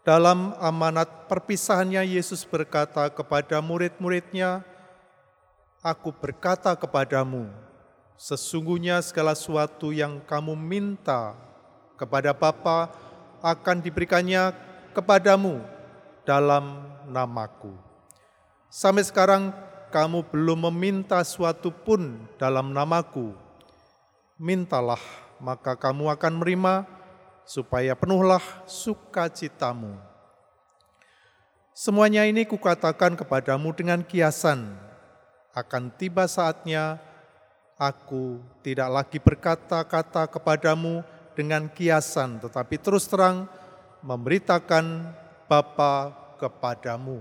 Dalam amanat perpisahannya Yesus berkata kepada murid-muridnya, Aku berkata kepadamu, sesungguhnya segala sesuatu yang kamu minta kepada Bapa akan diberikannya kepadamu dalam namaku. Sampai sekarang kamu belum meminta suatu pun dalam namaku. Mintalah, maka kamu akan menerima, supaya penuhlah sukacitamu. Semuanya ini kukatakan kepadamu dengan kiasan, akan tiba saatnya aku tidak lagi berkata-kata kepadamu dengan kiasan, tetapi terus terang memberitakan Bapa kepadamu.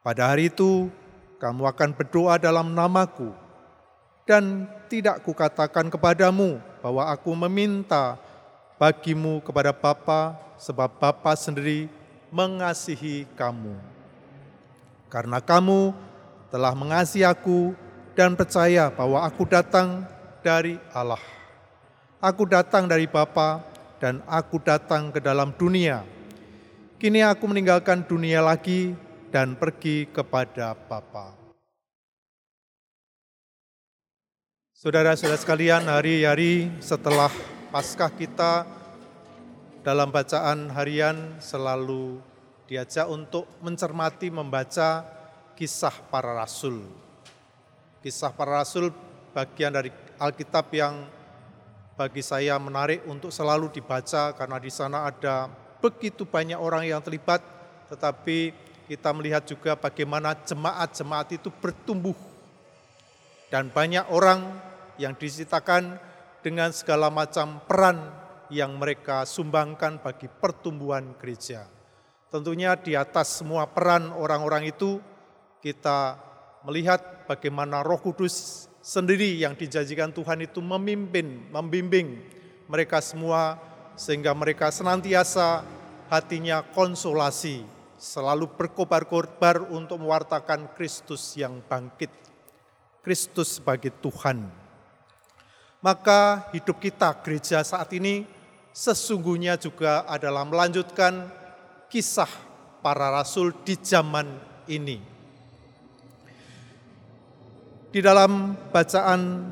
Pada hari itu kamu akan berdoa dalam namaku, dan tidak kukatakan kepadamu bahwa aku meminta bagimu kepada Bapa, sebab Bapa sendiri mengasihi kamu. Karena kamu telah mengasihi aku dan percaya bahwa aku datang dari Allah. Aku datang dari Bapa dan aku datang ke dalam dunia. Kini aku meninggalkan dunia lagi dan pergi kepada Bapa. Saudara-saudara sekalian, hari-hari setelah Paskah kita dalam bacaan harian selalu diajak untuk mencermati membaca kisah para rasul. Kisah para rasul bagian dari Alkitab yang bagi saya menarik untuk selalu dibaca karena di sana ada begitu banyak orang yang terlibat tetapi kita melihat juga bagaimana jemaat-jemaat itu bertumbuh. Dan banyak orang yang disitakan dengan segala macam peran yang mereka sumbangkan bagi pertumbuhan gereja. Tentunya di atas semua peran orang-orang itu kita melihat bagaimana Roh Kudus sendiri yang dijanjikan Tuhan itu memimpin, membimbing mereka semua sehingga mereka senantiasa hatinya konsolasi, selalu berkobar-kobar untuk mewartakan Kristus yang bangkit. Kristus sebagai Tuhan. Maka hidup kita gereja saat ini sesungguhnya juga adalah melanjutkan kisah para rasul di zaman ini. Di dalam bacaan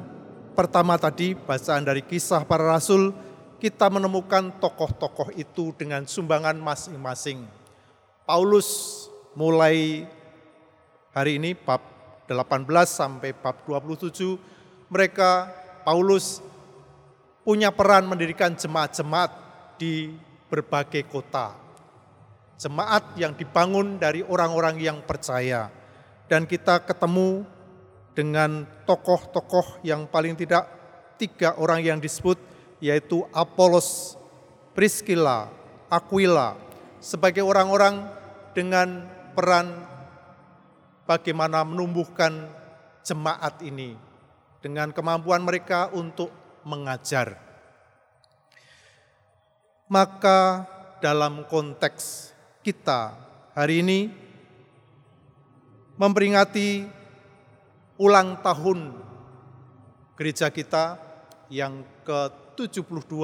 pertama tadi, bacaan dari kisah para rasul, kita menemukan tokoh-tokoh itu dengan sumbangan masing-masing Paulus mulai hari ini bab 18 sampai bab 27 mereka Paulus punya peran mendirikan jemaat-jemaat di berbagai kota. Jemaat yang dibangun dari orang-orang yang percaya. Dan kita ketemu dengan tokoh-tokoh yang paling tidak tiga orang yang disebut yaitu Apolos, Priscilla, Aquila, sebagai orang-orang dengan peran bagaimana menumbuhkan jemaat ini dengan kemampuan mereka untuk mengajar. Maka dalam konteks kita hari ini memperingati ulang tahun gereja kita yang ke-72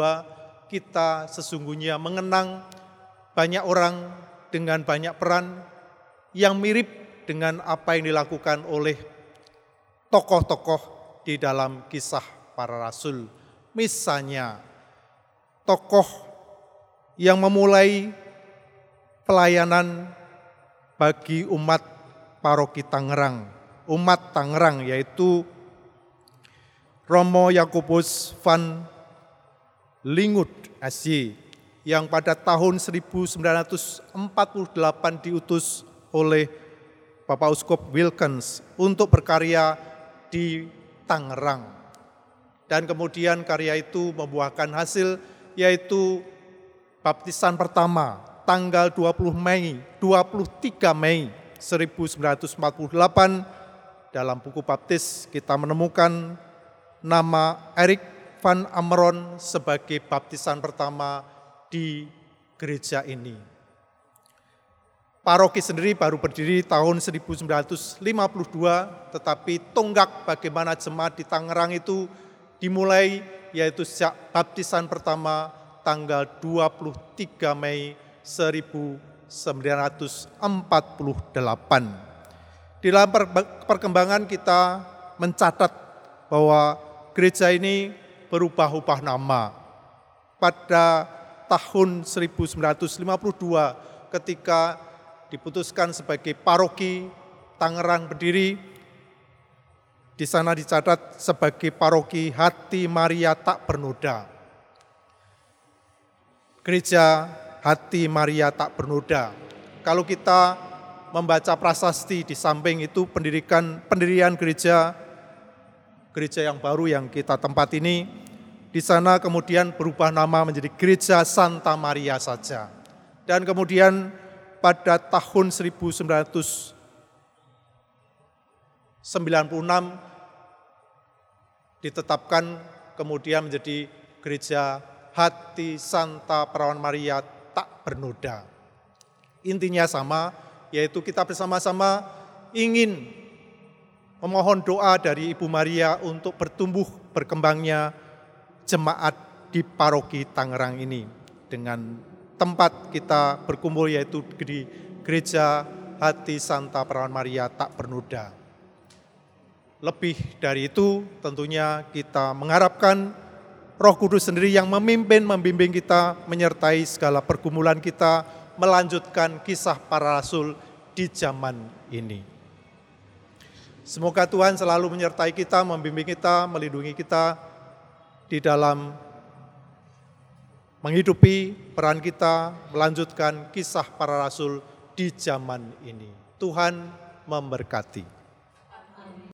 kita sesungguhnya mengenang banyak orang dengan banyak peran yang mirip dengan apa yang dilakukan oleh tokoh-tokoh di dalam kisah para rasul. Misalnya, tokoh yang memulai pelayanan bagi umat paroki Tangerang, umat Tangerang yaitu Romo Yakobus van Lingut SY yang pada tahun 1948 diutus oleh Bapak Uskup Wilkins untuk berkarya di Tangerang. Dan kemudian karya itu membuahkan hasil yaitu baptisan pertama tanggal 20 Mei, 23 Mei 1948 dalam buku baptis kita menemukan nama Erik van Ameron sebagai baptisan pertama di gereja ini. Paroki sendiri baru berdiri tahun 1952, tetapi tonggak bagaimana jemaat di Tangerang itu dimulai yaitu sejak baptisan pertama tanggal 23 Mei 1948. Di dalam perkembangan kita mencatat bahwa gereja ini berubah-ubah nama. Pada tahun 1952 ketika diputuskan sebagai paroki Tangerang berdiri, di sana dicatat sebagai paroki Hati Maria Tak Bernoda. Gereja Hati Maria Tak Bernoda. Kalau kita membaca prasasti di samping itu pendirikan pendirian gereja gereja yang baru yang kita tempat ini di sana kemudian berubah nama menjadi Gereja Santa Maria saja. Dan kemudian pada tahun 1900 96 ditetapkan kemudian menjadi gereja hati Santa Perawan Maria tak bernoda. Intinya sama, yaitu kita bersama-sama ingin memohon doa dari Ibu Maria untuk bertumbuh berkembangnya jemaat di paroki Tangerang ini dengan tempat kita berkumpul yaitu di gereja hati Santa Perawan Maria tak bernoda. Lebih dari itu tentunya kita mengharapkan Roh Kudus sendiri yang memimpin, membimbing kita, menyertai segala pergumulan kita, melanjutkan kisah para rasul di zaman ini. Semoga Tuhan selalu menyertai kita, membimbing kita, melindungi kita di dalam menghidupi peran kita, melanjutkan kisah para rasul di zaman ini. Tuhan memberkati.